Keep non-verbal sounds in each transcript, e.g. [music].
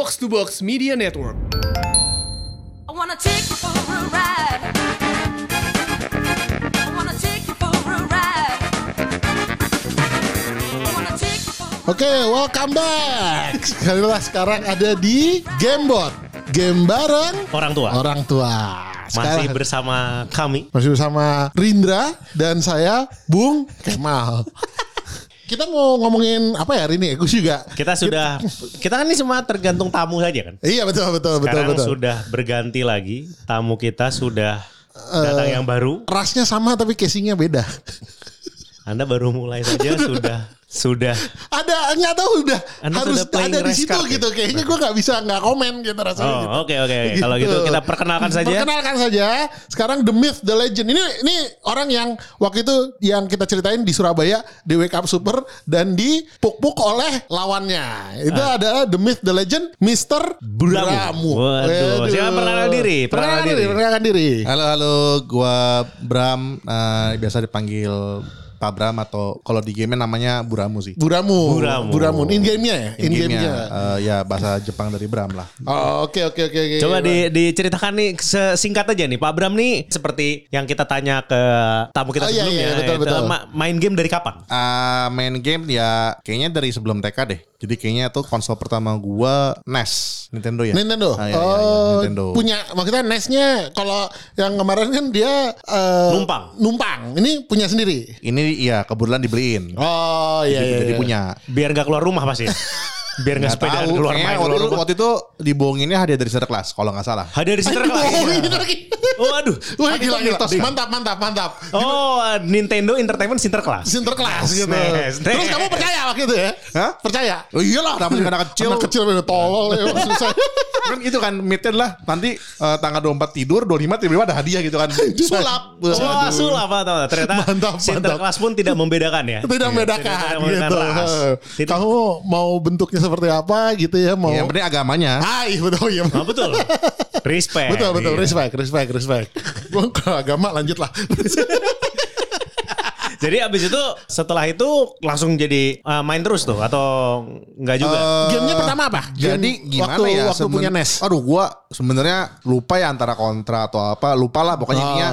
Box to Box Media Network. I wanna take you for a ride. I wanna take you for a ride. I wanna take you for a Oke, welcome back. Sekali sekarang ada di Gamebot. Game bareng Orang tua. orang tua. Masih Sekarang bersama kami. masih bersama Rindra dan saya Bung Kemal. Kita mau ngomongin apa ya hari ini? Gue juga. Kita sudah kita kan ini semua tergantung tamu saja kan. Iya betul betul betul Sekarang betul. sudah berganti lagi. Tamu kita sudah Eh, datang yang baru. Rasnya sama tapi casingnya beda. Anda baru mulai saja [laughs] sudah sudah ada nggak tahu udah Anda harus sudah ada di situ ya? gitu. Kayaknya gue nggak bisa nggak komen gitu rasanya. gitu. Oh, oke oke oke. Kalau gitu kita perkenalkan saja. Perkenalkan saja. Sekarang The Myth, The Legend. Ini ini orang yang waktu itu yang kita ceritain di Surabaya di Wake Up Super dan dipuk-puk oleh lawannya. Itu Ah. adalah The Myth, The Legend, Mr. Bramu. Waduh, silakan perkenalkan diri, perkenalkan diri. diri. Perkenalkan diri. Halo halo, gua Bram, eh, biasa dipanggil Pak Bram atau kalau di game namanya Buramu sih. Buramu. Buramu. Buramu. In game-nya ya? In, game-nya game-nya. eh, ya bahasa Jepang dari Bram lah. Oh, Oke oke oke oke. Coba di, diceritakan nih singkat aja nih Pak Bram nih seperti yang kita tanya ke tamu kita Oh, iya, sebelumnya iya, betul, itu betul. ma- main game dari kapan? Eh, main game ya kayaknya dari sebelum TK deh. Jadi kayaknya tuh konsol pertama gua NES, Nintendo ya. Nintendo. Ah, iya, iya, iya, oh, Nintendo. punya maksudnya NES-nya kalau yang kemarin kan dia eh, Numpang. Numpang. Ini punya sendiri. Ini iya kebetulan dibeliin. Oh iya jadi, iya. jadi iya. punya. Biar nggak keluar rumah pasti. [laughs] Biar nggak tahu, keluar main waktu, keluar waktu itu dibohonginnya hadiah dari kelas kalau nggak salah. Hadiah dari Dibohongin lagi. Oh aduh. Wah gila gila. Mantap mantap mantap. Oh Nintendo Entertainment Sinterklas. Sinterklas gitu. Nes, nes. Terus kamu percaya waktu itu ya? Hah? Percaya? Oh iyalah, namanya anak kecil. Anak kecil bener tolol ya [laughs] susah. kan itu kan mitnya lah nanti eh, tanggal 24 tidur 25 tiba-tiba ada hadiah gitu kan [laughs] sulap Oh, sulap atau ternyata Mantap, Sinterklas pun tidak membedakan ya. Tidak Iya, membedakan gitu. Kamu mau bentuknya seperti apa gitu ya mau. yang penting agamanya Ah iya betul iya. Oh, betul. Respect. Betul betul Iya. respect respect respect. Gua ke agama lanjut lah. [laughs] Jadi abis itu setelah itu langsung jadi uh, main terus tuh atau enggak juga? Gamenya pertama apa? Game jadi gimana waktu, ya Waktu punya NES. aduh gua sebenarnya lupa ya antara kontra atau apa lupa lah pokoknya Ah. intinya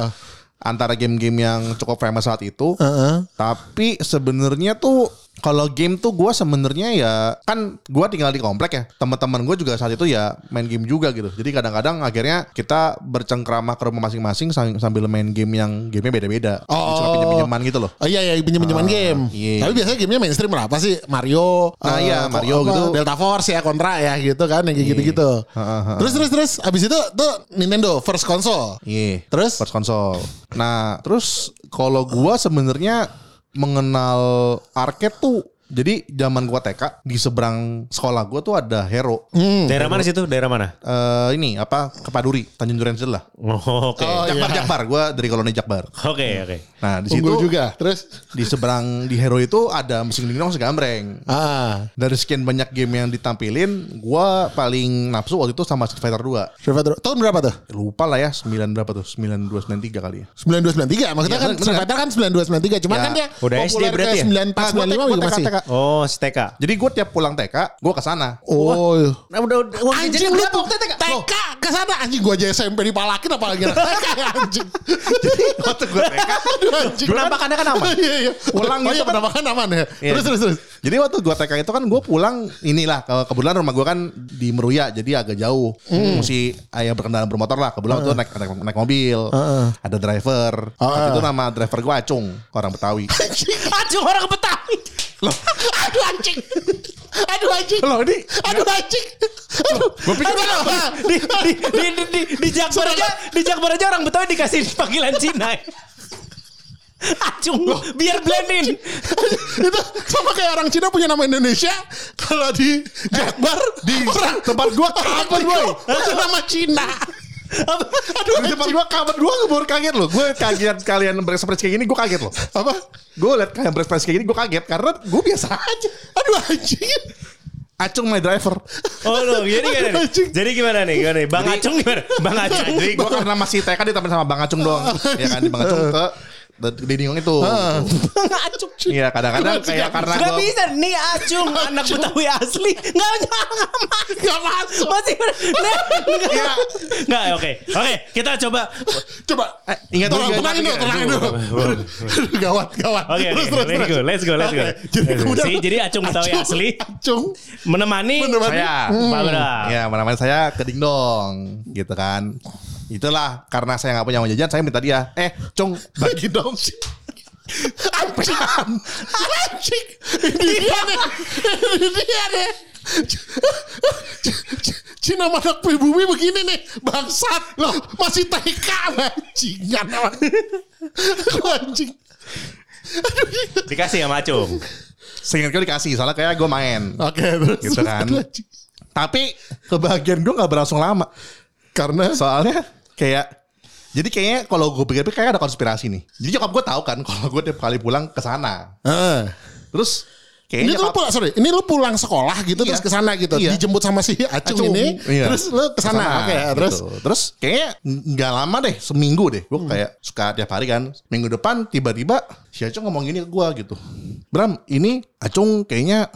antara game-game yang cukup famous saat itu Heeh. tapi sebenarnya tuh kalau game tuh gua sebenarnya ya kan gua tinggal di komplek ya teman-teman gue juga saat itu ya main game juga gitu jadi kadang-kadang akhirnya kita bercengkrama ke rumah masing-masing sambil main game yang gamenya beda-beda Oh. cuma pinjam-pinjaman gitu loh Oh iya iya pinjam-pinjaman game. iya. Tapi biasanya gamenya mainstream lah apa sih? Mario. Nah, eh, iya, kok Mario apa, gitu. Delta Force ya kontra ya gitu kan yang kayak gitu-gitu. Heeh, heeh. Terus terus terus abis itu tuh Nintendo first console. Iya. Terus? First console. Nah, terus kalau gua sebenarnya mengenal arcade tuh jadi zaman gua TK di seberang sekolah gua tuh ada Hero. Hmm. Daerah mana situ? Daerah mana? Eh ini apa Kepaduri, Tanjung Duren lah. Oh, Oke. Oh, Jakbar iya. Jakbar, gua dari koloni Jakbar. Oke, oke. Nah, di situ Unggul juga. Terus di seberang di Hero itu ada mesin dingdong segambreng. ah Dari sekian banyak game yang ditampilin, gua paling nafsu waktu itu sama Street Fighter 2. Street Fighter tahun berapa tuh? Lupa lah ya, 9 berapa tuh? 9293 kali ya. 9293 maksudnya Iya, kan bener. Street Fighter kan 9293 cuman Ya. kan dia Udah SD berarti ya? 94 Nah, gua 95 TK, juga gua masih. TK. Oh, STK. Jadi gue tiap pulang TK, gue ke sana. Oh. Nah, udah udah wah, Anjing jadi lu tuh Kak? TK ke sana anjing gua aja SMP dipalakin apalagi anak [laughs] TK anjing. Waktu gue TK, [laughs] anjing. Penampakannya kan aman. [laughs] Iya iya. Pulang oh, gitu iya kan. penampakan aman ya. Iya. Terus terus terus. jadi waktu gue TK itu kan gue pulang inilah ke kebetulan rumah gue kan di Meruya jadi agak jauh. Mesti ayah berkendara bermotor lah. Kebetulan tuh naik, naik naik mobil. Ada driver. Waktu itu nama driver gue Acung, orang Betawi. Aduh, orang Betawi. Loh, Aduh anjing. Aduh anjing. loh ini Aduh anjing. Aduh. Gue pikir Aduh. di di di di, di, di Jakbar aja, di Jakbar aja orang Betawi dikasih panggilan Cina. ya. Acung, biar blendin. itu sama kayak orang Cina punya nama Indonesia kalau di Jakbar di orang tempat gua kapan boy itu nama Cina Aduh, di depan gue kabar gue baru kaget loh. Gue kaget kalian berekspresi kayak gini, gue kaget loh. apa Gue liat kalian berekspresi kayak gini, gue kaget karena gue biasa aja. aduh anjing Acung my driver. Oh loh, jadi gimana nih? Jadi gimana nih? Gimana nih? Bang Acung gimana? Bang Acung. Jadi gue karena masih TK ditemenin sama Bang Acung doang. [laughs] ya kan Bang Acung ke Dinding itu. [laughs] Acung. Iya kadang-kadang kayak karena Gak gua- bisa nih Acung [laughs] anak Betawi asli nggak [laughs] nyangka Gak masuk. masih Iya. nggak nggak oke oke kita coba Coba. Eh, ingat dulu, tenangin dulu, tenangin dulu. gawat, gawat. Oke, oke, Terus, terus, let's go, let's go, let's go. Oke, Jadi, Acung Betawi asli. Acung. menemani Menemani. Saya. Pak Bram. Ya mana saya ke dingdong gitu kan. Itulah karena saya nggak punya uang jajan, saya minta dia, eh cung bagi dong. Anjing. Anjing. Ini dia nih. Ini dia nih. Cina anak pribumi begini nih bangsat loh masih TK bajingan anjing dikasih sama Acung Seingat gue dikasih, soalnya kayak gue main. oke terus Gitu kan. Tapi kebahagiaan gue nggak berlangsung lama. karena Soalnya kayak jadi kayaknya kalau gue pikir-pikir kayak ada konspirasi nih. Jadi nyokap gue tahu kan kalau gue tiap kali pulang ke sana. Eh. Terus ini kayaknya tuh lu pulang sorry ini lu pulang sekolah gitu Iya. terus ke sana gitu Iya. dijemput sama si Acung, Acung. ini Iya. terus lu ke sana oke terus gitu. terus kayaknya nggak lama deh seminggu deh gue kayak suka tiap hari kan minggu depan tiba-tiba si Acung ngomong gini ke gue gitu Bram ini Acung kayaknya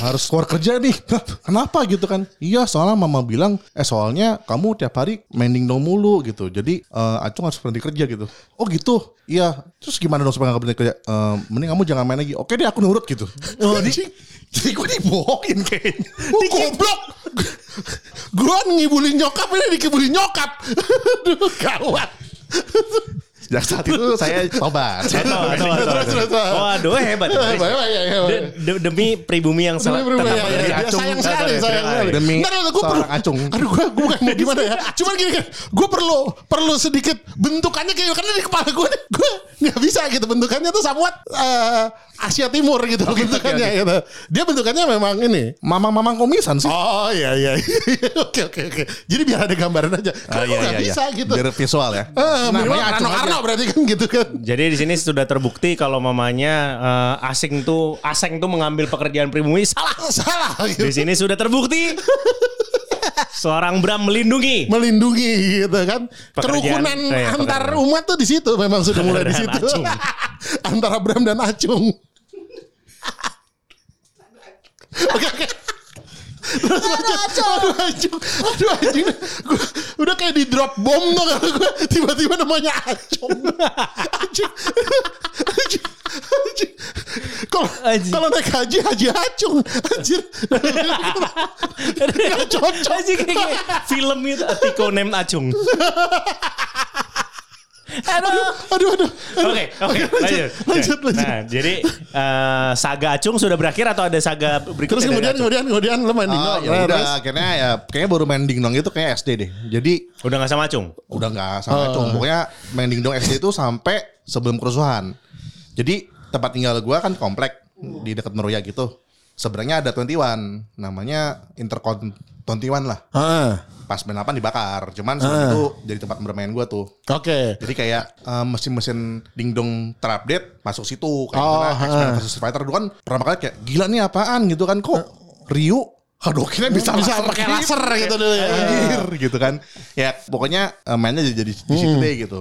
harus keluar kerja nih. Kenapa gitu kan? Iya soalnya mama bilang eh soalnya kamu tiap hari main dong mulu gitu. Jadi eh, Acung harus berhenti kerja gitu. Oh gitu? Iya. Terus gimana dong supaya gak berhenti kerja? "Eh, mending kamu jangan main lagi. Oke deh aku nurut gitu. Oh, jadi jadi gue dibohongin kayaknya. Oh, goblok. Gua ngibulin nyokap ini dikibulin nyokap. [laughs] Aduh, gawat. Sejak saat itu [laughs] saya tobat. Saya atau, Terus, terus, terus. Waduh hebat. Ya, ya, demi pribumi yang salah. Ya, ya, ya. Sayang sekali, sayang sekali. Demi seorang acung. Aduh, gue gue bukan mau gimana ya. Cuman gini kan, gue perlu perlu sedikit bentukannya kayak karena di kepala gue gue nggak bisa gitu bentukannya tuh somewhat eh, Asia Timur gitu bentukannya oke. gitu. Dia bentukannya memang ini. Mamang-mamang komisan sih. Oh iya iya. [laughs] Oke oke oke. Jadi biar ada gambaran aja. Karena Ah, gue nggak bisa gitu. Biar visual ya. Minimal Namanya aja. Karno berarti kan gitu kan. Jadi di sini sudah terbukti kalau mamanya eh, asing tuh asing tuh mengambil pekerjaan pribumi salah. Salah gitu. Di sini sudah terbukti seorang Bram melindungi. melindungi gitu kan. Pekerjaan- Kerukunan eh, antar pekerjaan. umat tuh di situ memang sudah mulai di situ. [laughs] Antara Bram dan Acung. [laughs] Oke oke. Terus. Aduh Acung. Aduh anjing. Gua udah kayak di drop bom tuh kalau gue tiba-tiba namanya Acung. Acung. Acung. Acung. Kalau Anjing. kalau naik haji haji Acung. Anjir. Gak cocok. Aja kayak film itu Tiko Name Acung. [laughs] Aduh. Aduh aduh. aduh. Oke, oke, lanjut. lanjut, lanjut. Nah, jadi eh, saga Acung sudah berakhir atau ada saga berikutnya? Terus kemudian kemudian kemudian lo main dingdong. ya Nah, udah terus? akhirnya ya kayaknya baru main dingdong itu kayak SD deh. Jadi udah nggak sama Acung. udah nggak sama Acung. Pokoknya main dingdong SD itu sampai sebelum kerusuhan. Jadi tempat tinggal gua kan komplek di dekat Meruya gitu. Sebenarnya ada 21 namanya Intercon 21 lah. Ah, Pas main 8 dibakar. Cuman sebelum itu jadi tempat bermain gua tuh. Oke. Jadi kayak eh, mesin-mesin dingdong terupdate masuk situ kayak Oh, X-Men ha. versus Fighter dulu kan pertama kali kayak gila nih apaan gitu kan kok Ryu Hadoukennya bisa Bisa pakai laser gitu dulu ya. Anjir, gitu kan. Ya pokoknya eh, mainnya jadi, jadi di situ Hmm. deh gitu.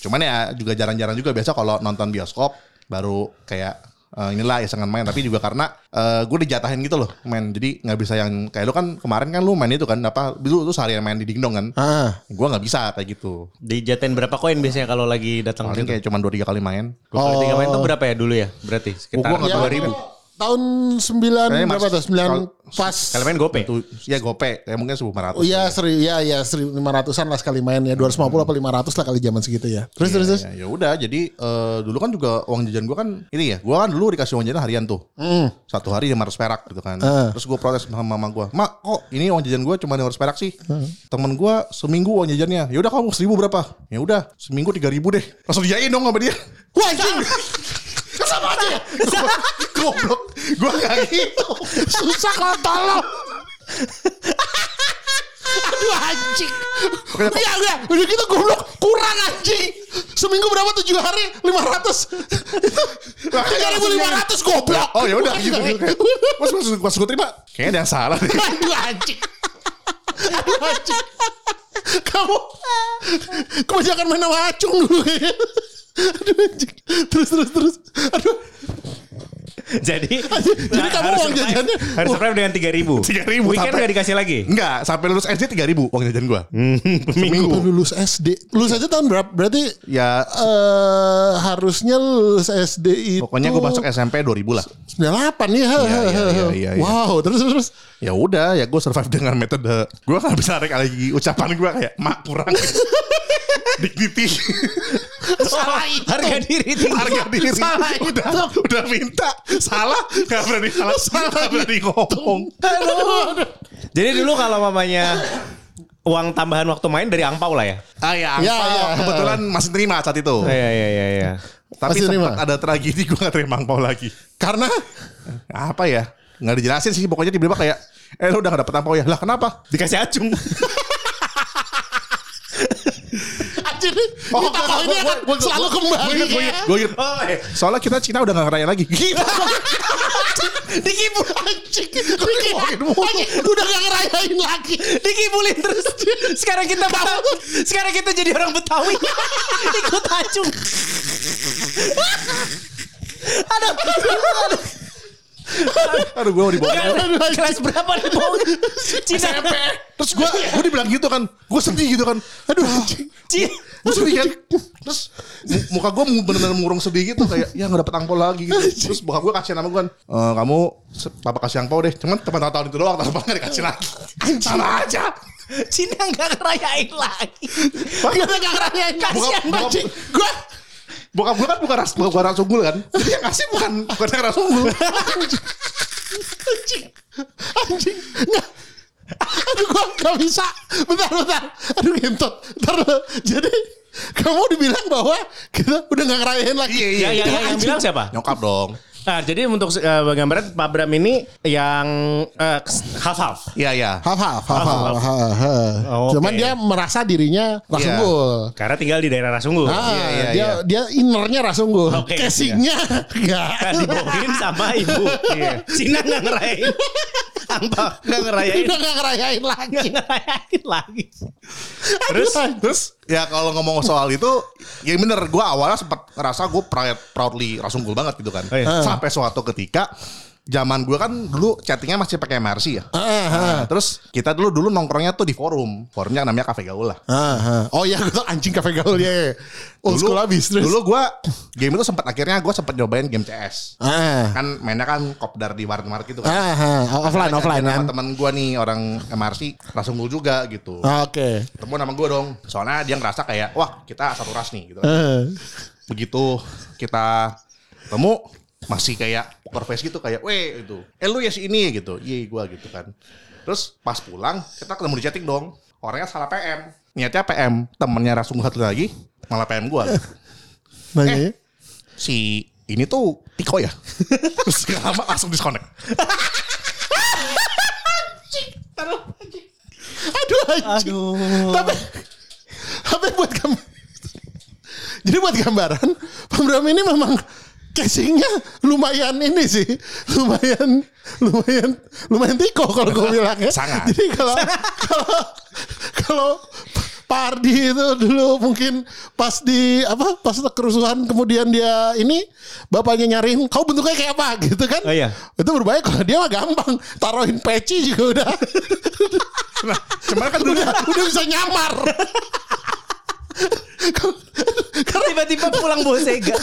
Cuman ya juga jarang-jarang juga biasa kalau nonton bioskop baru kayak eh, inilah isengan main tapi juga karena eh, gue dijatahin gitu loh main jadi nggak bisa yang kayak lu kan kemarin kan lu main itu kan apa dulu tuh seharian main di dingdong kan? Ah, gue nggak bisa kayak gitu. Dijatain berapa koin biasanya kalau lagi datang paling ke kayak cuma dua tiga kali main. Dua kali tiga main Oh. itu berapa ya dulu ya? Berarti? Sekitar ya, dua ribu. Tahun 9 Kayaknya berapa mas- tuh? 9 kalau- pas. Kalau main gope. Tuh, ya gope ya mungkin seribu lima ratus Oh iya, seri, ya, ya, 1500-an lah sekali main ya. 250 apa 500 lah kali zaman segitu ya. Terus, terus, terus. ya, ya udah jadi eh, dulu kan juga uang jajan gua kan ini ya gua kan dulu dikasih uang jajan harian tuh Hmm. satu hari 500 perak gitu kan Eh. terus gua protes sama mama gua mak kok ini uang jajan gua cuma 500 perak sih Hmm. temen gua seminggu uang jajannya ya udah kamu seribu berapa ya udah seminggu tiga ribu deh langsung diain dong sama dia Wah, anjing. [laughs] Sama aja ya? [laughs] goblok gua gak gitu Susah kalau tolong. Aduh anjing. Iya enggak, udah gitu goblok kurang anjing. Seminggu berapa tujuh hari 500. Tiga ribu lima ratus goblok. oh ya udah gitu pas pas pas gua terima kayaknya ada yang salah deh Aduh anjing. Aduh anjing. Kamu kebanyakan main sama acung dulu kayaknya. Aduh. Terus terus terus. Aduh. [laughs] Jadi jadi kamu harus uang jajannya- harus survive dengan 3000. 3.000 Weekend sampai- gak dikasih lagi. Enggak, sampai lulus SD 3000 uang jajan gua. [laughs] Seminggu. Sampai lulus SD. Lulus aja tahun berapa? Berarti Ya eh harusnya lulus SD itu pokoknya gua masuk SMP 2000 lah. 98 ya. iya, iya, iya, iya. Wow, terus terus. Ya udah, ya gue survive dengan metode gue kan bisa narik lagi ucapan gue kayak mak kurang [laughs] dignity Salah itu. Harga diri tinggi. harga diri Salah itu. udah udah minta salah? Nggak berani salah. Nggak berani ngomong. Jadi dulu kalau mamanya uang tambahan waktu main dari angpau lah ya. ah ya, Ya, angpau. ya. kebetulan masih terima saat itu. Iya iya iya iya. tapi Masih terima? sempat ada tragedi gue gak terima angpau lagi. Karena? Apa ya? Nggak dijelasin sih pokoknya tiba-tiba kayak eh lu udah gak dapet angpau ya? Lah kenapa? Dikasih acung. [laughs] anjir ini oh, ini akan selalu kembali. gue inget, gue inget. Oh, eh. soalnya kita Cina udah gak ngerayain lagi gitu Dikibu anjing. Udah gak ngerayain lagi. Dikibulin terus. Sekarang kita Betawi. Sekarang kita jadi orang Betawi. Ikut acung. Aduh. Aduh gue mau dibawa Kelas berapa nih Bong? Cina. Terus gue gue dibilang gitu kan, gue sedih gitu kan. Aduh, Cina. gue sedih kan. Terus mu- muka gue bener-bener murung sedih gitu kayak ya nggak dapet angpau lagi gitu. Terus bokap gue kasih nama gue kan, e, kamu papa kasih angpau deh. Cuman teman tahun itu doang, tahun nggak dikasih lagi. Sama aja. Cina nggak ngerayain lagi. Kita gak ngerayain. Kasihan. Gue Bokap gue kan bukan ras bukan ras unggul kan. Jadi yang ngasih bukan bukan yang ras unggul. anjing. Anjing. Nggak. Aduh gue gak bisa. Bentar, bentar. Aduh gentot. Bentar. Jadi kamu dibilang bahwa kita udah gak ngerayain lagi. Iya, iya, yang, yang bilang siapa? Nyokap dong. Nah, jadi untuk uh, gambaran Pak Bram ini yang uh, half half. Iya iya. Haf haf haf haf. haf, haf. Oh, Cuman dia merasa dirinya Iya. unggul. Karena tinggal di daerah Rasunggul. Ah, Iya, iya, dia iya. dia innernya ras unggul. Oke, Casingnya enggak. Kan dibawain sama ibu. Iya. Cina nggak ngerayain. Angpa nggak ngerayain. Udah gak ngerayain lagi. Nggak ngerayain lagi. Terus terus ya kalau ngomong soal itu ya bener gue awalnya sempat ngerasa gue proud, proudly rasunggul banget gitu kan. Oh, iya. Sampai suatu ketika zaman gue kan dulu chattingnya masih pakai MRC ya. Ah, Nah, terus kita dulu dulu nongkrongnya tuh di forum. Forumnya namanya Cafe Gaul lah. ah, ah. Oh iya, gue [laughs] anjing kafe gaul ya. Old school abis terus. Dulu gue game itu sempat akhirnya gue sempat nyobain game CS. Kan mainnya kan kopdar di warnet gitu kan. Offline offline kan. temen gue nih orang MRC rasunggul juga gitu. Oke. Ketemu nama gue dong. Soalnya dia ngerasa kayak wah kita satu ras nih gitu. Begitu kita ketemu masih kayak poker face gitu kayak weh itu eh lu ya si ini gitu. Iya gua gitu kan. Terus pas pulang kita ketemu di chatting dong. Orangnya salah PM niatnya PM temennya Rasung satu lagi malah PM gua. [laughs] Nanya. si ini tuh Tiko ya? [laughs] Terus gak lama langsung disconnect. Aduh anjing. Tapi tapi buat kamu [laughs] Jadi buat gambaran Pak Bram ini memang casingnya lumayan ini sih lumayan lumayan lumayan tiko kalau gue bilang ya Sangat. jadi kalau kalau kalau Pak Ardi itu dulu mungkin pas di apa pas kerusuhan kemudian dia ini bapaknya nyariin kau bentuknya kayak apa? gitu kan. Oh, iya. itu berbahaya kalau dia mah gampang taruhin peci juga udah. Nah cuman kan dulu udah udah bisa nyamar Tiba-tiba pulang bawa Sega.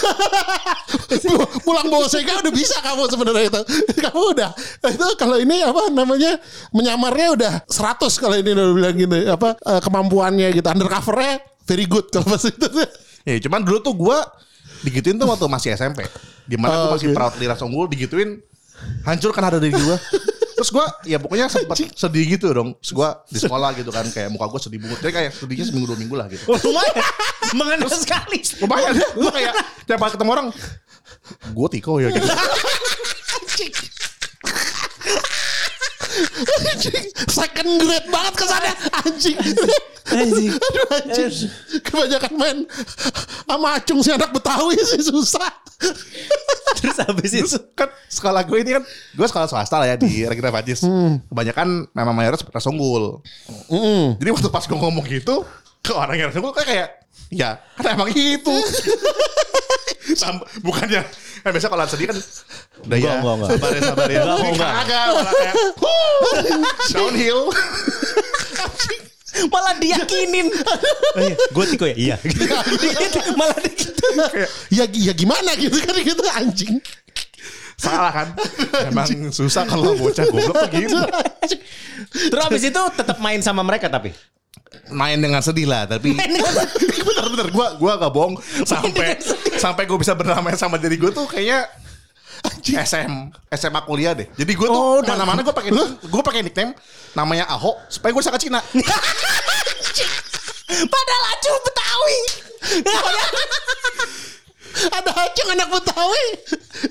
pulang bawa Sega udah bisa kamu sebenarnya itu. Kamu udah itu kalau ini apa namanya menyamarnya udah 100 kalau ini udah bilang gini apa eh, kemampuannya gitu. Undercovernya very good kalau pas itu. Ya cuman dulu tuh gua digituin tuh waktu masih SMP di mana Oh, gua masih oke. proud liras unggul digituin hancur kan ada dari gua terus gua ya pokoknya sempet sedih gitu dong. Terus gua di sekolah gitu kan kayak muka gua sedih banget. Jadi kayak sedihnya seminggu dua minggu lah gitu. Oh, lumayan. Mengenal sekali. lumayan. Gua kayak tiap kali ketemu orang gua tiko ya gitu anjing second grade banget ke sana anjing Anjing. aduh anjing kebanyakan main sama acung si anak Betawi sih susah Terus habis itu. Kan sekolah gue ini kan gue sekolah swasta lah ya di Regina Pajis. Kebanyakan memang mayoritas ras unggul. Jadi waktu pas gue ngomong gitu ke orang yang unggul kayak ya kan emang itu. [laughs] Sam- bukannya kan biasa kalau sedih kan udah ya Enggak, enggak, enggak. sabar ya sabar ya Enggak, enggak. Kagak, malah kayak "Huh, downhill [laughs] Malah diyakinin. Oh [laughs] iya, gue tiko ya? Iya. Malah dia gitu. Ya, ya gimana gitu kan gitu anjing. salah kan emang susah kalau bocah goblok tuh gitu Terus abis itu tetap main sama mereka tapi. Main dengan sedih lah tapi [laughs] bener-bener gue gua gak bohong. Sampai sampai gue bisa berdamai sama diri gue tuh kayaknya SM SMA kuliah deh. Jadi gue tuh Oh, mana-mana gue pakai gue pakai nickname namanya Ahok supaya gue ke Cina. Padahal acu Betawi. [laughs] Ada acung anak Betawi.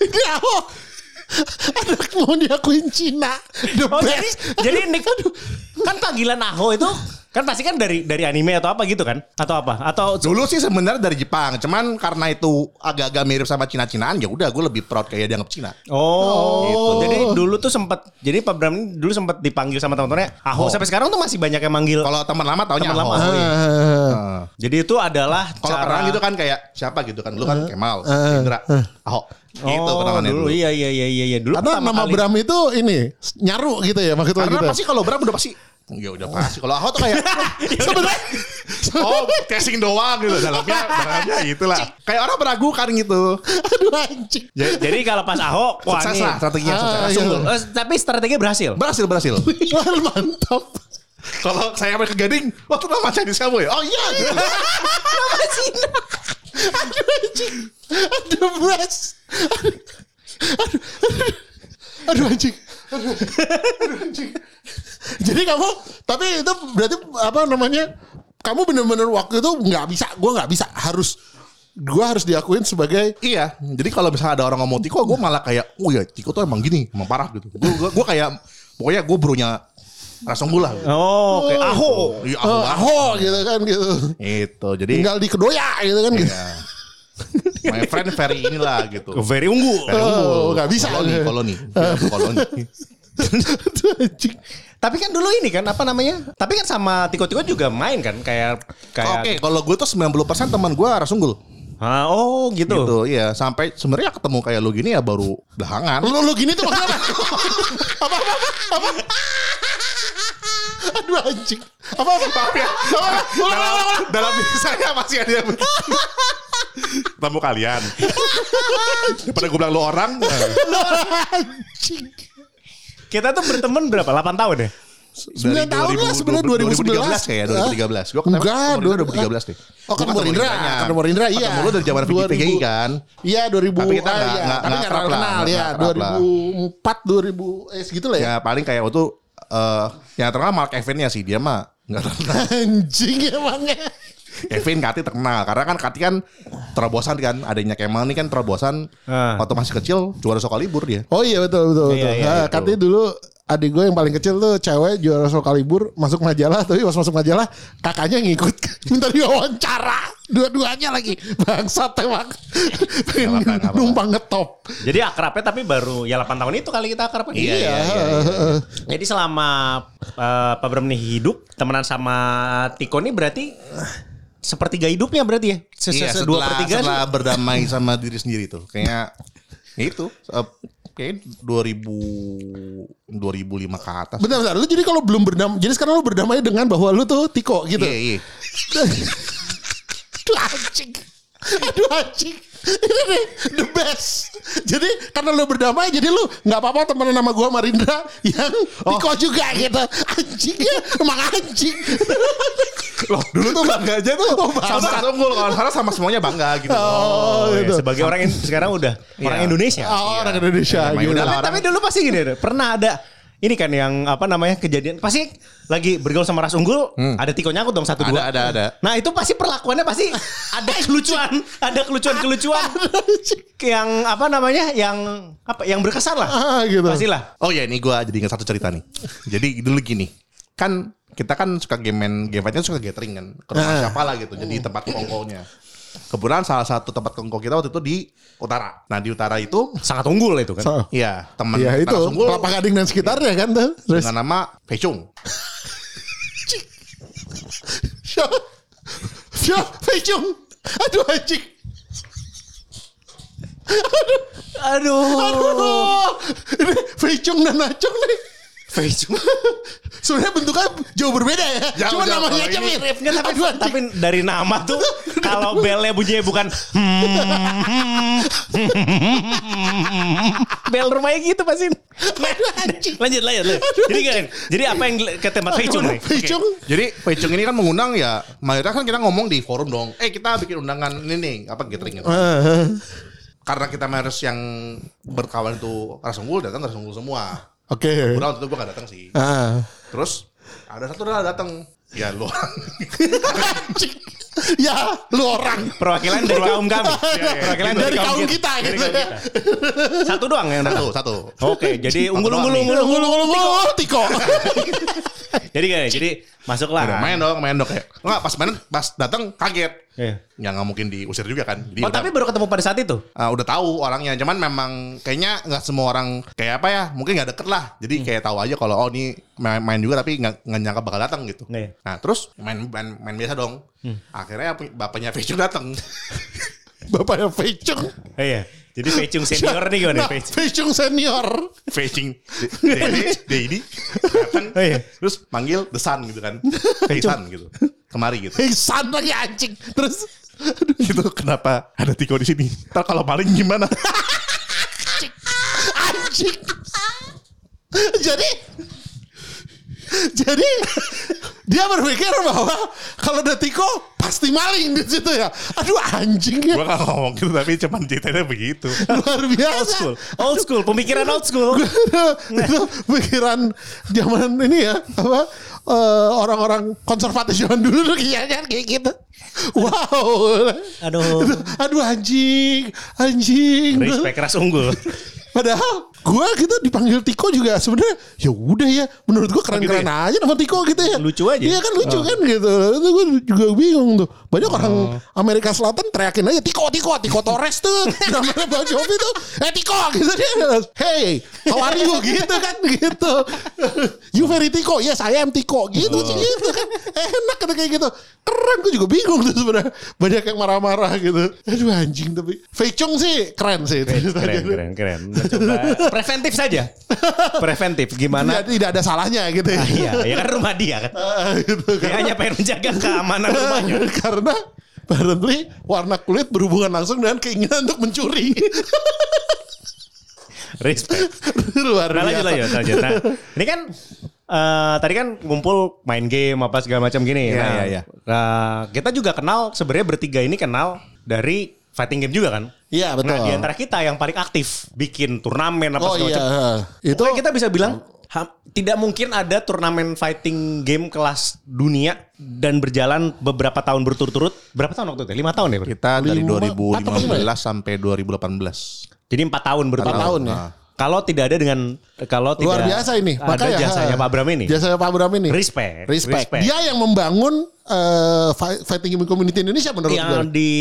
Ini Ahok. Anak mau diakuin Cina. The Oh jadi best. jadi Nick kan panggilan Aho itu kan pasti kan dari dari anime atau apa gitu kan? Atau apa? Atau dulu sih sebenarnya dari Jepang cuman karena itu agak-agak mirip sama Cina-Cinaan ya udah gue lebih proud kayak dianggap Cina Oh, gitu. Jadi dulu tuh sempat jadi Pak Bram ini dulu sempat dipanggil sama teman-temannya Aho. Sampai sekarang tuh masih banyak yang manggil. kalau teman lama taunya Teman lama, Ahok, iya. Heeh. Jadi itu adalah Kalau cara kenalan gitu kan kayak siapa gitu kan. Lu kan Kemal, Indra, Gitu Oh, kenalannya dulu. Iya iya iya iya iya. Dulu Karena nama kali- Bram itu ini nyaru gitu ya maksudnya Karena gitu. pasti kalau Bram udah pasti Ya udah pasti. Kalau Ahok tuh kayak [laughs] Sebenarnya oh casing doang gitu dalamnya dalamnya itulah. Kayak orang meragukan gitu. aduh anjing. Ja- Jadi kalau pas Ahok wah Sukses lah strateginya Ah, sukses. iya. Sungguh. Eh, tapi strateginya berhasil. Berhasil berhasil. [laughs] Wah, mantap. Kalau saya sampai ke Gading, waktu nama Chinese kamu ya? Oh iya gitu. [laughs] Nama Cina. Aduh anjing. Aduh best. Aduh, aduh, aduh anjing. Aduh, aduh anjing. Jadi kamu, tapi itu berarti apa namanya? Kamu bener-bener waktu itu nggak bisa, gue nggak bisa, harus gue harus diakuin sebagai Iya, jadi kalau misalnya ada orang ngomong Tiko, gue malah kayak, oh ya Tiko tuh emang gini, emang parah gitu. Gue gue kayak, pokoknya gue bronya Rasunggul lah. Gitu. Oh, oke. Aho. Iya, oh, Ahok banget. aho gitu kan gitu. Itu, jadi Tinggal di Kedoya gitu kan gitu. Iya. My friend very inilah gitu. Very unggul. Very unggul. Oh, nggak bisa. Koloni, koloni. Ya, koloni. Aduh [laughs] anjing. Tapi kan dulu ini kan apa namanya? Tapi kan sama Tiko-Tiko juga main kan kayak kayak Oke, kalau gue tuh 90% teman gue Rasunggul. Ah, oh gitu. Gitu, iya. Sampai sebenarnya ketemu kayak lu gini ya baru belakangan. Lu lu gini tuh maksudnya apa? [laughs] apa apa apa? Aduh anjing. Apa apa? Maaf ya. dalam, dalam diri saya masih ada yang. [laughs] Ketemu kalian. [laughs] Daripada gue bilang lu orang. Anjing. [laughs] Kita tuh berteman berapa? 8 tahun ya? Sembilan tahun lah sebenarnya 2011 kayak 2013. Gue ketemu Enggak, ketemu dua- 2013 deh. Oh, Gua ketemu Rindra. Ketemu Rindra, iya. Ketemu lu dari zaman 2000. PGI kan. Iya 2000 Tapi kita ah, nggak- iya. Tapi kenal ya akrab lah. 2004 2000 eh segitu lah ya. Ya paling kayak waktu eh yang terkenal Mark Evan ya sih dia mah nggak terkenal. [laughs] Anjing emangnya. Kevin Kati terkenal. Karena kan Kati kan terobosan kan. Adanya Kemal ini kan terobosan. Ah. waktu masih kecil juara Sokalibur dia. Oh iya betul betul Iya, betul. iya, Nah, itu. Katanya dulu adik gue yang paling kecil tuh cewek juara Sokalibur masuk majalah. Tapi pas masuk majalah kakaknya ngikut. [laughs] Minta diwawancara. Dua-duanya lagi. Bangsat emang. Numpang ngetop. Jadi akrabnya tapi baru ya 8 tahun itu kali kita akrab. Kan? Iya, iya, iya, Jadi selama eh, Pak Bram nih hidup temenan sama Tiko nih berarti sepertiga hidupnya berarti ya? Se Iya, -se dua setelah, per tiga setelah berdamai sama diri sendiri tuh kayaknya ya itu eh, kayak 2000 2005 ke atas. bentar bentar lu jadi kalau belum berdamai jadi sekarang lu berdamai dengan bahwa lu tuh Tiko gitu Iya, iya. [laughs] Anjing Aduh anjing Ini nih the best Jadi karena lu berdamai Jadi lu gak apa-apa temenan sama gua Marindra Yang Tiko juga gitu Anjing ya Emang anjing Loh, dulu tuh bangga aja tuh. Oh, sama. Rasunggul kalau sama semuanya bangga gitu. Oh, ya, gitu. sebagai orang in- sekarang udah orang Iya. Indonesia. Oh, orang Indonesia Ya, gitu. tapi, orang- tapi dulu pasti gini deh, pernah ada ini kan yang apa namanya kejadian pasti lagi bergaul sama ras unggul ada tiko nyangkut dong satu Hmm. Ada, dua ada, ada. nah itu pasti perlakuannya pasti ada [laughs] kelucuan ada kelucuan kelucuan [laughs] yang apa namanya yang apa yang berkesan lah Ah, gitu. pastilah Oh ya ini gue jadi ingat satu cerita nih. Jadi dulu gini, kan kita kan suka game main game fightnya suka gathering kan ke rumah Ah. siapa lah gitu. Jadi tempat kongkonya. Kebetulan salah satu tempat kongko kita waktu itu di utara. Nah di utara itu, sangat unggul itu kan So, iya teman Ya itu narasumber Kelapa Gading dan sekitarnya kan tuh. Terus dengan nama Pecung. Siap, Fei Chung. Aduh anjing. Aduh. Aduh. Ini Fei Chung dan Acung nih. Facebook. [laughs] Sebenarnya bentuknya jauh berbeda ya. Jauh, Cuma jauh. namanya aja mirip. Nggak, tapi, Aduh, tapi dari nama tuh [laughs] kalau belnya bunyinya bukan hmm, [laughs] bel rumahnya gitu pasti. lanjut lanjut lanjut. Jadi kan, jadi apa yang ke tempat Feicung nih? Chung. Jadi Feicung ini kan mengundang ya mayoritas kan kita ngomong di forum dong. Eh kita bikin undangan ini nih apa gathering gitu. Karena kita mayoritas yang berkawan itu ras unggul datang ras unggul semua. Oke. Udah waktu itu gue gak datang sih. Ah. Terus ada satu udah datang. Ya lu [laughs] ya, lu orang. Perwakilan dari kaum kami. [laughs] Perwakilan Dari kaum kita Dari gitu kaum ya. kita. Satu doang yang satu datang. satu. Oke, jadi unggul unggul unggul unggul. Tiko. [laughs] Jadi gini, jadi masuklah. Udah main dong, main dong kayak. Enggak, pas main pas datang kaget. Iya. Ya nggak mungkin diusir juga kan. Jadi Oh, udah- tapi baru ketemu pada saat itu. Ah, udah tahu orangnya cuman memang kayaknya nggak semua orang kayak apa ya mungkin nggak deket lah jadi kayak tahu aja kalau oh ini main, main juga tapi nggak nyangka bakal datang gitu Iya. nah terus main main, main biasa dong akhirnya ap- bapaknya Feicung datang [laughs] Bapaknya Fei Chung. Iya. Jadi Feicung senior nih gimana Nah, Chung senior. Feicung Dedi Dedi datang Oh, iya. terus manggil The Sun gitu kan The Sun gitu kemari gitu. Pingsan lagi anjing. Terus gitu kenapa ada Tiko di sini? Ntar kalau maling gimana? Anjing. jadi [laughs] jadi dia berpikir bahwa kalau ada Tiko pasti maling di situ ya. Aduh anjing ya. gua nggak ngomong gitu tapi cuman ceritanya begitu Luar biasa. Old school. Old school, pemikiran old school. itu pikiran zaman ini ya apa eh, orang-orang konservatif zaman dulu tuh kayaknya kayak gitu. Wow. Aduh. Aduh anjing, anjing. Respect ras unggul. Padahal gue gitu dipanggil Tiko juga sebenarnya ya udah ya menurut gue keren-keren aja nama Tiko gitu ya. Lucu aja. iya kan lucu kan gitu. Itu gue juga bingung tuh. Banyak orang Amerika Selatan teriakin aja Tiko Tiko Tiko Torres tuh. [laughs] Namanya Bang Jovi tuh eh Tiko gitu dia. Hey how are you? Gitu kan gitu. You very Tiko. Yes I am Tiko. Gitu sih gitu kan. Enak kan kayak gitu. Keren gue juga bingung tuh sebenarnya. Banyak yang marah-marah gitu. Aduh anjing tapi Fei Chung sih keren sih Keren, keren, keren. Mencoba preventif saja. Preventif gimana? tidak, tidak ada salahnya gitu ya. Ah, iya, ya kan rumah dia kan. Ah, gitu Dia kan. hanya pengen menjaga keamanan rumahnya. [laughs] Karena apparently warna kulit berhubungan langsung dengan keinginan untuk mencuri. [laughs] Respect. Luar Nah, lanjut, biasa. lanjut, lanjut. Nah, ini kan eh, tadi kan ngumpul main game apa segala macam gini. Iya, nah, iya, iya. nah, kita juga kenal sebenarnya bertiga ini kenal dari fighting game juga kan. Iya betul. Nah, di antara kita yang paling aktif bikin turnamen apa oh segala iya. macam. Itu Pokoknya kita bisa bilang ha- tidak mungkin ada turnamen fighting game kelas dunia dan berjalan beberapa tahun berturut-turut. Berapa tahun waktu itu? Lima tahun ya? Bro? kita dari Lima- empat apa lima 2015 ya? sampai 2018 Jadi empat tahun berturut Empat tahun ya. Nah. Kalau tidak ada dengan kalau tidak luar biasa ini. ada Makanya jasanya ha, Pak Bram ini. Jasanya Pak Bram ini. Respect. Respect. Dia yang membangun eh, fi- fighting game community Indonesia menurut gue. yang di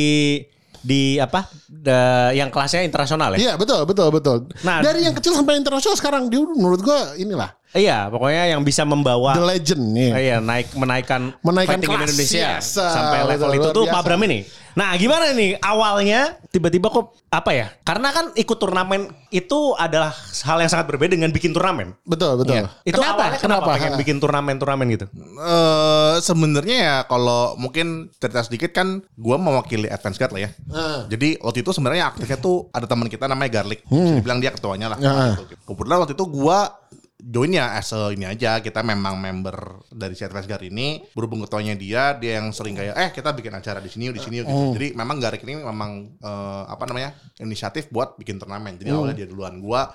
di apa? da- yang kelasnya internasional ya? Iya betul betul betul. Nah, dari yang kecil sampai internasional sekarang dia menurut gua inilah Iya, pokoknya yang bisa membawa the legend nih. Ah, Iya, naik menaikkan, Menaikkan kelas, Indonesia yes. sampai level Betul, itu tuh. Pak Bram ini. Nah, gimana nih awalnya tiba-tiba kok apa ya? Karena kan ikut turnamen itu adalah hal yang sangat berbeda dengan bikin turnamen. Betul betul. Itu awalnya kenapa, pengen Ha. bikin turnamen-turnamen gitu? Eh sebenarnya ya kalau mungkin cerita sedikit kan gua mewakili Advance Guard lah ya. Ah. Jadi waktu itu sebenarnya aktifnya tuh ada teman kita namanya Garlic. Bisa dibilang dia ketuanya lah. Ah. Kebetulan waktu itu gua join ya as a ini aja. Kita memang member dari Advance Guard ini berhubung ketuanya dia dia yang sering kayak eh kita bikin acara di sini di sini yuk," gitu. Jadi memang Garlic ini memang eh, apa namanya inisiatif buat bikin turnamen. Jadi awalnya dia duluan. Gua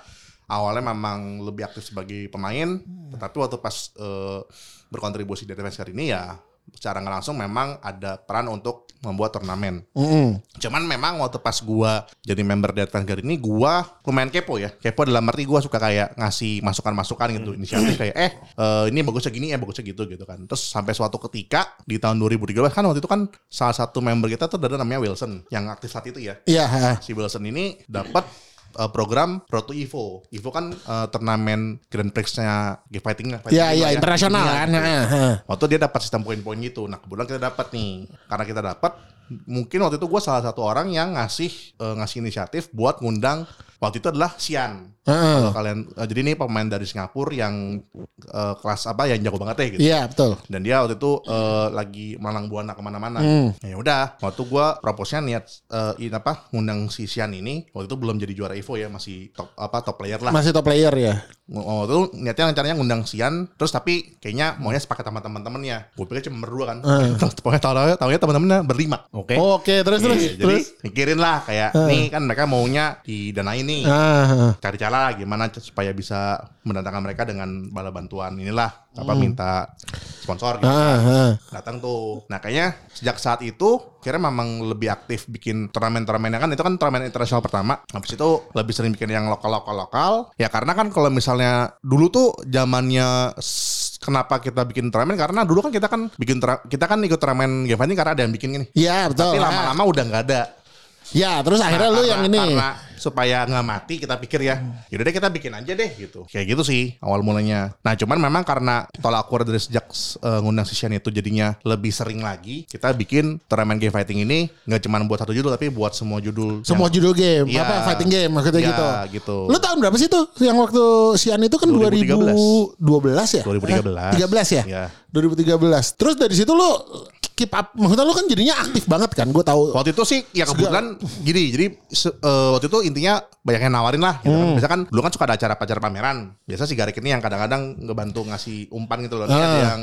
awalnya memang lebih aktif sebagai pemain, tetapi waktu pas eh, berkontribusi di Advance Guard ini ya secara nggak langsung memang ada peran untuk membuat turnamen. Mm-mm. Cuman memang waktu pas gua jadi member Advance Guard ini gua lumayan kepo ya. Kepo dalam arti gua suka kayak ngasih masukan-masukan gitu, inisiatif kayak eh eh, ini bagusnya gini ya bagusnya gitu gitu kan. Terus sampai suatu ketika di tahun 2013 kan waktu itu kan salah satu member kita tuh ada namanya Wilson yang aktif saat itu ya Iya. ha. si Wilson ini dapat eh, program Road to Evo. Evo kan eh, turnamen Grand Prix-nya Fighting lah. Fighting Iya Evo iya ya. internasional kan. Waktu dia dapat sistem poin-poin gitu. Nah kebetulan kita dapat nih. Karena kita dapat, mungkin waktu itu gue salah satu orang yang ngasih eh, ngasih inisiatif buat ngundang. Waktu itu adalah Sian. Heeh. Kalau kalian, eh, jadi ini pemain dari Singapura yang eh, kelas apa yang jago banget deh gitu. Iya betul. Dan dia waktu itu eh, lagi malang buana ke mana-mana. Hmm. Ya udah, waktu gua proposnya niat eh, ini apa ngundang si Sian ini. Waktu itu belum jadi juara Evo ya, masih top apa top player lah. Masih top player ya. Waktu itu niatnya rencananya ngundang Sian, terus tapi kayaknya maunya sepakat sama teman-temannya. Gue pikir cuma berdua kan. [laughs] Terus pokoknya tahu tahu teman-temannya berlima. Oke. Oke terus terus Iya, jadi terus. mikirin lah kayak nih kan mereka maunya didanain nih Ah, cari cara gimana supaya bisa mendatangkan mereka dengan bala bantuan inilah apa minta sponsor gitu. ah, ah. datang tuh. Nah kayaknya sejak saat itu kira memang lebih aktif bikin turnamen-turnamennya kan itu kan turnamen internasional pertama. Habis itu lebih sering bikin yang lokal-lokal lokal. Ya karena kan kalau misalnya dulu tuh zamannya kenapa kita bikin turnamen karena dulu kan kita kan bikin kita kan ikut turnamen fighting karena ada yang bikin ini. Iya betul. Tapi Ah. lama-lama udah nggak ada. Ya terus akhirnya Nah, lu karena- yang ini. Karena supaya nggak mati kita pikir ya. Yaudah deh kita bikin aja deh gitu. Kayak gitu sih awal mulanya. Nah cuman memang karena tolak ukur dari sejak uh, ngundang si Shane itu jadinya lebih sering lagi. Kita bikin turnamen game fighting ini nggak cuma buat satu judul tapi buat semua judul. Semua yang- judul game, Iya. apa fighting game maksudnya Iya, gitu. gitu. Lu tahun berapa sih tuh? Yang waktu Sian itu kan 2013. 2012 ya? 2013. Eh, 13 ya? Iya. 2013. Terus dari situ lu keep up, maksudnya lu kan jadinya aktif banget kan? Gue tahu. Waktu itu sih ya kebetulan gini, jadi eh, waktu itu intinya banyak yang nawarin lah. Gitu kan. Hmm. Biasa kan dulu kan suka ada acara-acara pameran. Biasa si Garik ini yang kadang-kadang ngebantu ngasih umpan gitu loh. Ah. ada yang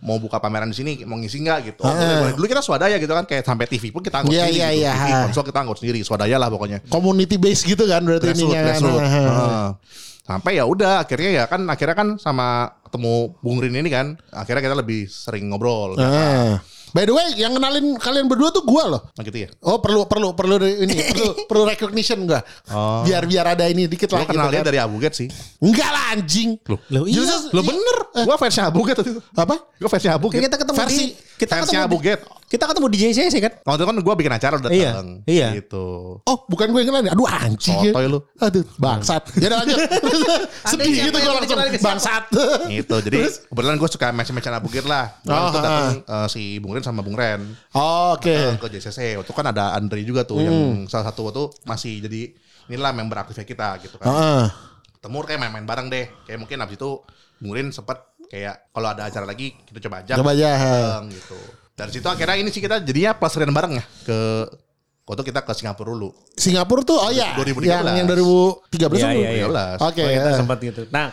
mau buka pameran di sini mau ngisi nggak gitu. Boleh. Dulu kita swadaya gitu kan kayak sampai TV pun kita angkut Iya, sendiri iya, gitu. TV, konsol kita angkut sendiri, swadaya lah pokoknya. Community base gitu kan berarti ininya kan. grassroot. Sampai ya udah akhirnya ya kan akhirnya kan sama ketemu Bung Rin ini kan akhirnya kita lebih sering ngobrol. Ah. By the way, yang kenalin kalian berdua tuh gua loh. Nah, gitu ya. Oh perlu perlu perlu ini perlu [laughs] perlu recognition gua. Oh. Biar biar ada ini dikit Lo lah gitu kan. dari Abu Get sih. Enggak lah anjing. Loh, Loh, iya. Lo bener. Gua fansnya Abu Get waktu itu. Apa? Gue fansnya Abu Get. Kita ketemu Versi di kita fansnya ketemu Abu di, kita ketemu di JCC kan? Waktu itu kan gue bikin acara udah Iya, datang. iya. Gitu. Oh, bukan gue yang kenalin. Aduh anjing. Sotoy lu. Aduh, bangsat. [laughs] Ya udah lanjut. Sedih gitu gue langsung bangsat. [laughs] Gitu. Jadi kebetulan gue suka match-matchan Abu Get lah. Waktu Oh, itu datang ha. eh, si Bung Ren sama Bung Ren. Oh, Oke. Datang ke JCC. Waktu kan ada Andre juga tuh yang salah satu waktu masih jadi inilah member aktifnya kita gitu kan. Heeh. Ketemu kayak main-main bareng deh. Kayak mungkin abis itu Bung Ren sempet kayak kalau ada acara lagi kita coba ajak. Coba aja. bareng gitu. Dari situ akhirnya ini sih kita jadinya pelestarian bareng ya ke waktu kita ke Singapura dulu. Singapura tuh oh ya 2013. yang yang 2013 Iya, tuh. iya, iya. 13. Oke. Oh, kita eh. sempat gitu. Nah,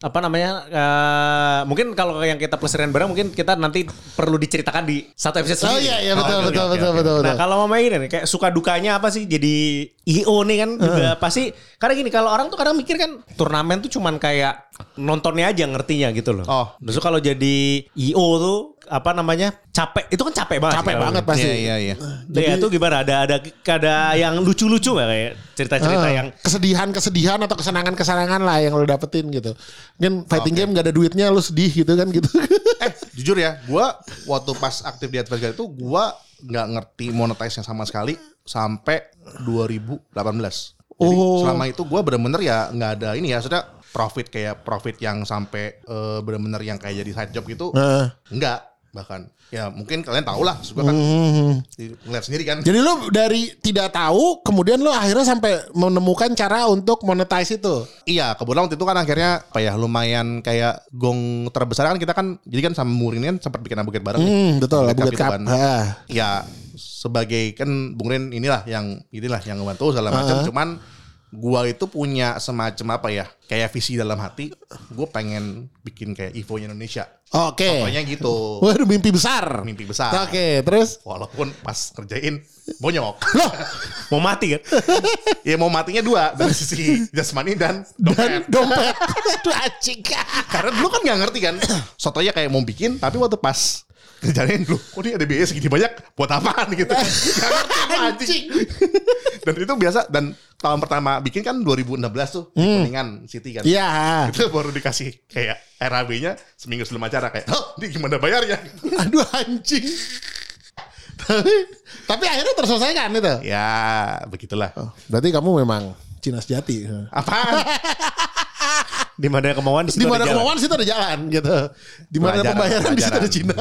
apa namanya? eh, mungkin kalau yang kita pelestarian bareng mungkin kita nanti perlu diceritakan di satu episode Oh sendiri. iya iya betul oke, betul oke, betul oke. betul Nah betul. kalau mama ini nih, kayak suka dukanya apa sih jadi IO nih kan juga pasti karena gini kalau orang tuh kadang mikir kan turnamen tuh cuman kayak nontonnya aja ngertinya gitu loh. Oh. Terus kalau jadi IO tuh apa namanya capek itu kan capek banget. Capek kan? banget pasti. Iya iya iya. Nah, ya, itu gimana? Ada ada ada yang lucu-lucu nggak kayak cerita-cerita Ah, yang kesedihan-kesedihan atau kesenangan-kesenangan lah yang lo dapetin gitu. Mungkin fighting game gak ada duitnya lo sedih gitu kan gitu. Eh jujur ya, gua waktu pas aktif di Adverse itu gua nggak ngerti monetize-nya sama sekali sampai 2018. Jadi Oh. selama itu gua bener-bener ya nggak ada ini ya, sudah profit kayak profit yang sampai eh, bener-bener yang kayak jadi side job gitu, Heeh. enggak bahkan. Ya mungkin kalian tahu lah, gua kan Hmm. ngeliat sendiri kan. Jadi lo dari tidak tahu kemudian lo akhirnya sampai menemukan cara untuk monetize itu. Iya, kebetulan waktu itu kan akhirnya apa ya lumayan kayak gong terbesar kan kita kan jadi kan sama Murin kan sempat bikin Abuget bareng. nih. Hmm, betul, Abuget Cup. kan. Ah. Ya sebagai kan Bung Ren inilah yang inilah yang ngebantu segala macam. Ah. Cuman gua itu punya semacam apa ya kayak visi dalam hati. Gue pengen bikin kayak Evo-nya Indonesia. Oke. Pokoknya gitu. Waduh mimpi besar. Mimpi besar. Oke, terus Walaupun pas kerjain bonyok. loh [laughs] mau mati kan? ya mau matinya dua dari sisi jasmani dan dan dompet. dompet. [laughs] Aduh anjing. Karena dulu kan nggak ngerti kan. Sotonya kayak mau bikin, tapi waktu pas kerjain dulu, kok ini ada biaya segini banyak, buat apaan gitu. [laughs] Anjing. [laughs] dan itu biasa, dan tahun pertama bikin kan 2016 tuh, di Kuningan City kan. Iya. Itu baru dikasih kayak RAB-nya seminggu sebelum acara kayak, oh ini gimana bayarnya? [laughs] Aduh anjing. tapi tapi akhirnya terselesaikan itu. ya begitulah. Berarti kamu memang Cina sejati. Apaan? Di mana kemauan di situ mana ada kemauan situ ada jalan gitu. Di mana pembayaran di situ ada. Cina.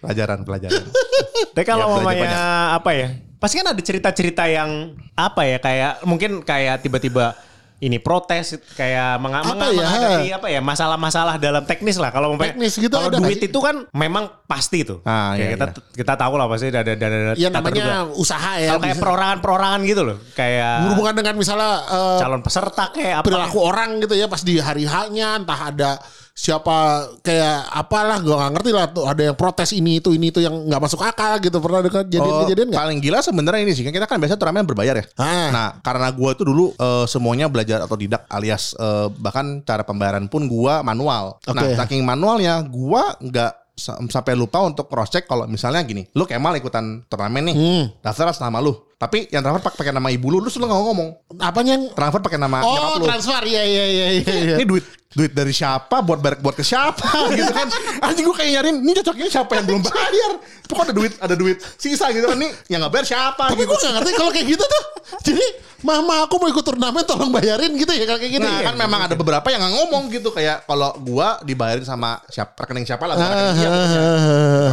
Pelajaran, pelajaran. [laughs] Tapi kalau Ya, mamanya apa ya? Pasti kan ada cerita-cerita yang apa ya kayak mungkin kayak tiba-tiba ini protes kayak menga- Apa ya? menghadapi apa ya masalah-masalah dalam teknis lah kalau Teknis gitu kalau ada duit sih? itu kan memang pasti tuh Ah, Kayak iya, kita kita tahu lah pasti ada ada ada Ya tak terduga. namanya usaha ya. kalau kayak perorangan-perorangan gitu loh kayak berhubungan dengan misalnya eh, calon peserta kayak apa perilaku orang gitu ya pas di hari hanya entah ada siapa kayak apalah gue nggak ngerti lah tuh ada yang protes ini itu ini itu yang nggak masuk akal gitu pernah ada kejadian-kejadian nggak? Oh, Paling gila sebenarnya ini sih kan kita kan biasa turnamen berbayar ya. Ah. Nah karena gua tuh dulu eh, semuanya belajar atau tidak alias eh, bahkan cara pembayaran pun gua manual. Nah Oke. saking manualnya gua nggak sa- sampai lupa untuk cross check kalau misalnya gini, lu Kemal ikutan turnamen nih, Hmm. daftar atas nama lu. Tapi yang transfer pak- pakai nama ibu lu, lu selalu nggak ngomong. Apanya yang Transfer pakai nama nyokap Oh lu. transfer iya iya iya iya. iya. Ini duit duit dari siapa buat bayar buat ke siapa [laughs] gitu kan anjing gue kayak nyariin ini cocoknya siapa yang belum bayar pokoknya ada duit ada duit sisa gitu kan nih yang nggak bayar siapa Tapi gitu gue gak ngerti kalau kayak gitu tuh. Jadi mama aku mau ikut turnamen tolong bayarin gitu ya kayak gitu. Nah ya? kan memang ada beberapa yang ngomong gitu kayak kalau gua dibayarin sama siapa rekening siapa lah rekening dia pokoknya.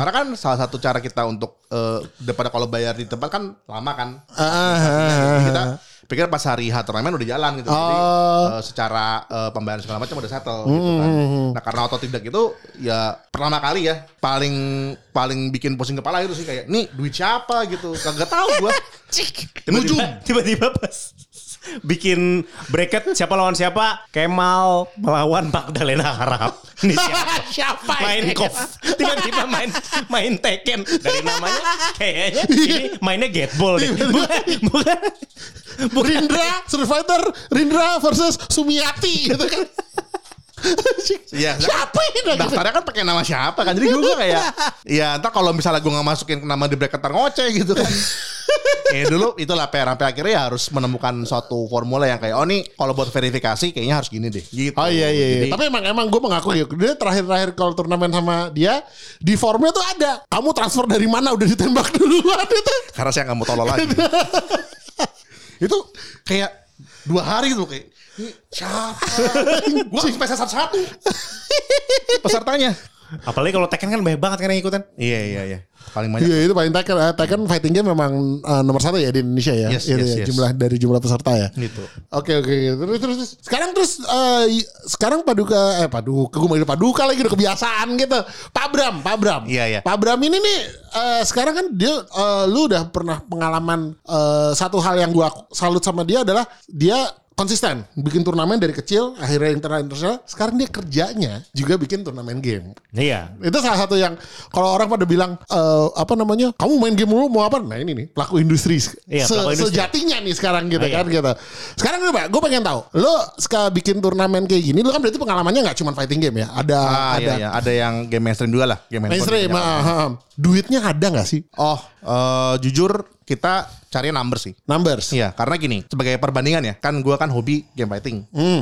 Karena kan salah satu cara kita untuk eh, daripada kalau bayar di tempat kan lama kan. Jadi kita pikir pas hari H turnamen udah jalan gitu. Jadi Oh. eh, secara eh, pembayaran segala macam udah settle gitu kan. Nah karena auto tidak itu ya pertama kali ya paling paling bikin pusing kepala itu sih kayak nih duit siapa gitu. Kagak tahu gua. [laughs] tiba-tiba tiba-tiba pas bikin bracket siapa lawan siapa Kemal melawan Magdalena Harap. Ini [laughs] siapa? Siapa main golf. Tiba-tiba main main Tekken. Dari namanya kayaknya ini mainnya Gateball deh. Bukan bukan bukan. Rindra Survivor Rindra versus Sumiati gitu kan. Iya, Siapa ini? Gitu. daftarnya kan pakai nama siapa kan jadi gue kayak ya entar kalau misalnya gue nggak masukin nama di bracket ngoceh gitu kan [laughs] eh dulu itulah PR sampai akhirnya ya harus menemukan suatu formula yang kayak oh nih kalau buat verifikasi kayaknya harus gini deh gitu Oh iya iya. iya. Jadi, Tapi emang emang gue mengaku ya. Dia terakhir-terakhir kalau turnamen sama dia di formnya tuh ada. Kamu transfer dari mana udah ditembak duluan itu. karena saya nggak mau tolol lagi [laughs] itu kayak dua hari tuh kayak "Ini siapa gue harus peser satu-satu pesertanya apalagi kalau Tekken kan banyak banget kan yang ikutan iya iya iya paling banyak Iya itu paling Tekken. Eh, Tekken fighting game memang eh, nomor satu ya di Indonesia ya. Yes, Itu yes, ya, yes. Jumlah dari jumlah peserta ya. gitu Oke oke terus terus terus. sekarang terus eh, y- sekarang paduka eh paduka gue manggil paduka lagi udah kebiasaan gitu. Pak Bram, Pak Bram. Iya, iya. Pak Bram ini nih eh, sekarang kan dia eh, lu udah pernah pengalaman eh, satu hal yang gua salut sama dia adalah dia konsisten bikin turnamen dari kecil akhirnya internasional internasional sekarang dia kerjanya juga bikin turnamen game iya itu salah satu yang kalau orang pada bilang eh, apa namanya kamu main game dulu mau apa nah ini nih pelaku industri Iya, Se- pelaku industri. sejatinya nih sekarang gitu Oh, iya. kan gitu sekarang pak gue pengen tahu lo suka bikin turnamen kayak gini lo kan berarti pengalamannya nggak cuma fighting game ya ada ah, ada iya, iya. ada yang game mainstream juga lah game handphone mainstream gitu. ah, ah. duitnya ada nggak sih Oh, eh, jujur kita cari number sih. numbers Iya, karena gini, sebagai perbandingan ya, kan gua kan hobi game fighting. hmm.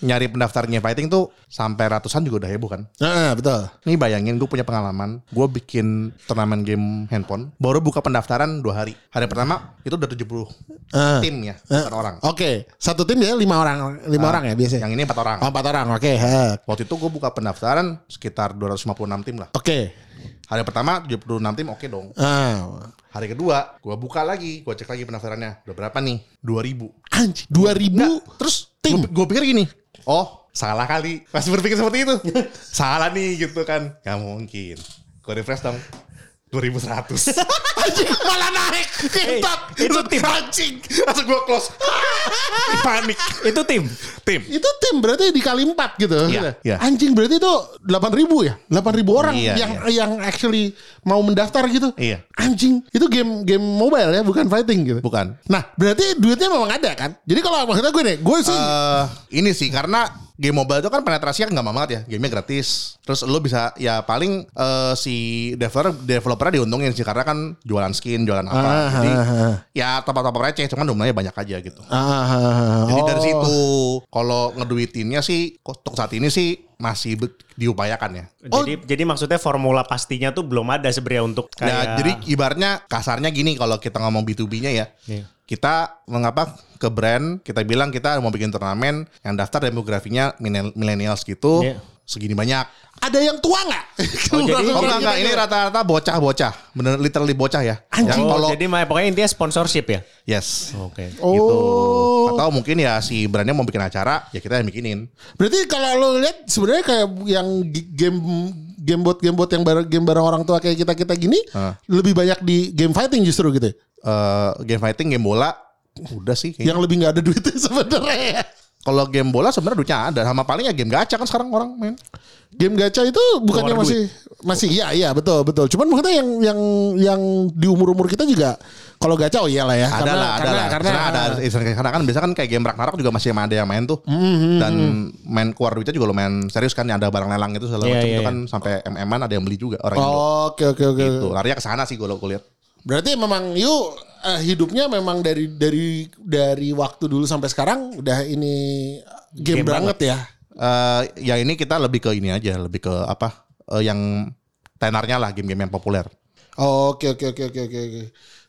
Nyari pendaftar game fighting tuh sampai ratusan juga udah heboh kan. Nah, betul Nih bayangin gue punya pengalaman, gue bikin turnamen game handphone, baru buka pendaftaran dua hari. Hari pertama itu udah 70 Ah. tim ya, bukan orang. Oke, satu tim ya lima orang, lima orang ya biasanya. Yang ini empat orang. Oh, empat orang, oke. ha. Waktu itu gue buka pendaftaran sekitar 256 tim lah. Oke. Hari pertama 76 tim oke dong. Ah, Hari kedua gue buka lagi, gue cek lagi pendaftarannya. Udah berapa nih? 2000. anjing, dua ribu. Terus Tim. gue pikir gini, oh salah kali. Pas berpikir seperti itu, [laughs] salah nih gitu kan. Gak mungkin. Gue refresh dong. 2100. [laughs] Anjing, malah naik. Kentot. itu tim. Anjing. Langsung gue close. Panik. itu tim Tim. Itu tim berarti dikali empat gitu. Iya, iya. Anjing berarti itu 8 ribu ya? 8 ribu orang Iya, yang yang actually mau mendaftar gitu. Iya. Anjing, itu game game mobile ya, bukan fighting gitu. Bukan. Nah, berarti duitnya memang ada kan? Jadi kalau maksudnya gue nih, gue sih Eh, ini sih karena game mobile itu kan penetrasinya nggak banget ya, gamenya gratis. Terus lo bisa ya paling eh, si developer developernya diuntungin sih karena kan jualan skin, jualan apa. Ah, Jadi ah, ah. ya top-top receh, cuman jumlahnya banyak aja gitu. Ah, Jadi dari oh. situ kalau ngeduitinnya sih untuk saat ini sih masih diupayakan ya. Oh. jadi jadi maksudnya formula pastinya tuh belum ada sebenarnya untuk Ya, kayak jadi ibaratnya kasarnya gini kalau kita ngomong B2B-nya ya. Iya. kita mengapa ke brand kita bilang kita mau bikin turnamen yang daftar demografinya millen- millennials gitu Iya. Segini banyak. Ada yang tua nggak? [laughs] Oh, jadi- Oh enggak Jadi- enggak ini rata-rata bocah-bocah, bener literally bocah ya. Yang Oh, kalau jadi pokoknya intinya sponsorship ya. yes. Oke. Gitu. Oh. Atau mungkin ya si brandnya mau bikin acara, ya kita yang bikinin. Berarti kalau lo lihat sebenarnya kayak yang game game bot game bot yang bareng game bareng orang tua kayak kita kita gini Hah. lebih banyak di game fighting justru gitu. Eh game fighting, game bola, udah sih. kayaknya. Yang lebih nggak ada duitnya [laughs] sebenarnya. Kalau game bola sebenarnya duitnya ada, sama paling ya game gacha kan sekarang orang main. Game gacha itu bukannya Keluar masih masih iya iya betul betul. Cuman maksudnya yang yang yang di umur-umur kita juga kalau gacha oh iyalah ya. Ada lah, ada karena, lah. Karena, Karena, ada karena kan biasa kan kayak game Ragnarok juga masih ada yang main tuh. Mm-hmm. Dan main keluar duitnya juga lumayan serius kan ada barang lelang itu segala Iya, macam iya, itu iya. kan sampai MM-an ada yang beli juga orang Indo. Oke oke oke. Gitu. Larinya ke sana sih gue lihat. Berarti memang yuk eh, hidupnya memang dari dari dari waktu dulu sampai sekarang udah ini game, Game banget ya. Eh ya ini kita lebih ke ini aja, lebih ke apa? eh, yang tenarnya lah game-game yang populer. Oke oke oke oke oke.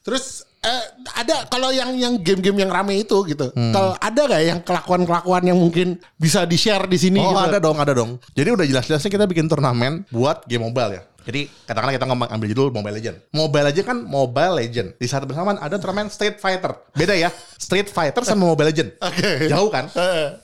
Terus eh, ada kalau yang yang game-game yang rame itu gitu. Hmm. Kalau ada gak yang kelakuan-kelakuan yang mungkin bisa di share di sini? Oh gitu? ada dong, ada dong. Jadi udah jelas-jelasnya kita bikin turnamen buat game mobile ya. Jadi katakanlah kita ngomong ambil judul Mobile Legend. Mobile Legend kan Mobile Legend. Di saat bersamaan ada turnamen Street Fighter. Beda ya. Street Fighter sama Mobile Legend. Oke. Jauh kan?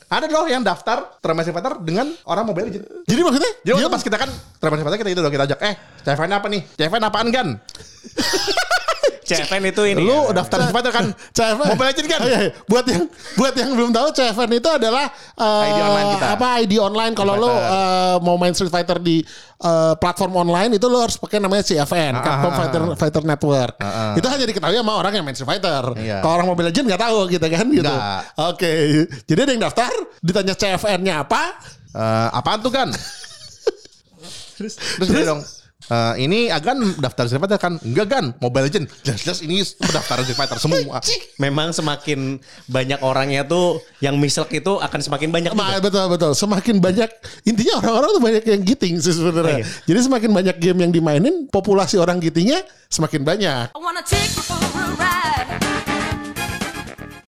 Ada loh yang daftar turnamen Street Fighter dengan orang Mobile Legend. Jadi maksudnya Jadi waktu dia- pas kita kan turnamen Street Fighter kita itu dong kita ajak, eh CFN apa nih? CFN apaan kan? [laughs] CFN itu ini. Lu ya. daftar Fighter kan? CFN. Mobile Legend kan? Oh, iya, iya. Buat yang buat yang belum tahu CFN itu adalah eh, ID online kita. Apa ID online kalau lo Fighter. eh, mau main Street Fighter di eh, platform online itu lo harus pakai namanya CFN, Capcom ah, Fighter Fighter Network. Ah, ah. Itu hanya diketahui sama orang yang main Street Fighter. Iya. Kalau orang Mobile Legend nggak tahu gitu kan gitu. Oke. Jadi ada yang daftar, ditanya CFN-nya apa? Eh, apaan tuh kan? [laughs] terus terus dia dong. Eh, ini Agan daftar Street Fighter kan? Enggak Gan, Mobile Legend. Jelas-jelas ini pendaftaran Street Fighter semua. [laughs] Memang semakin banyak orangnya tuh yang mislek itu akan semakin banyak. Ma- juga. betul betul. Semakin banyak intinya orang-orang tuh banyak yang giting sih sebenarnya. Iya. Jadi semakin banyak game yang dimainin, populasi orang gitingnya semakin banyak. I wanna take you for a ride.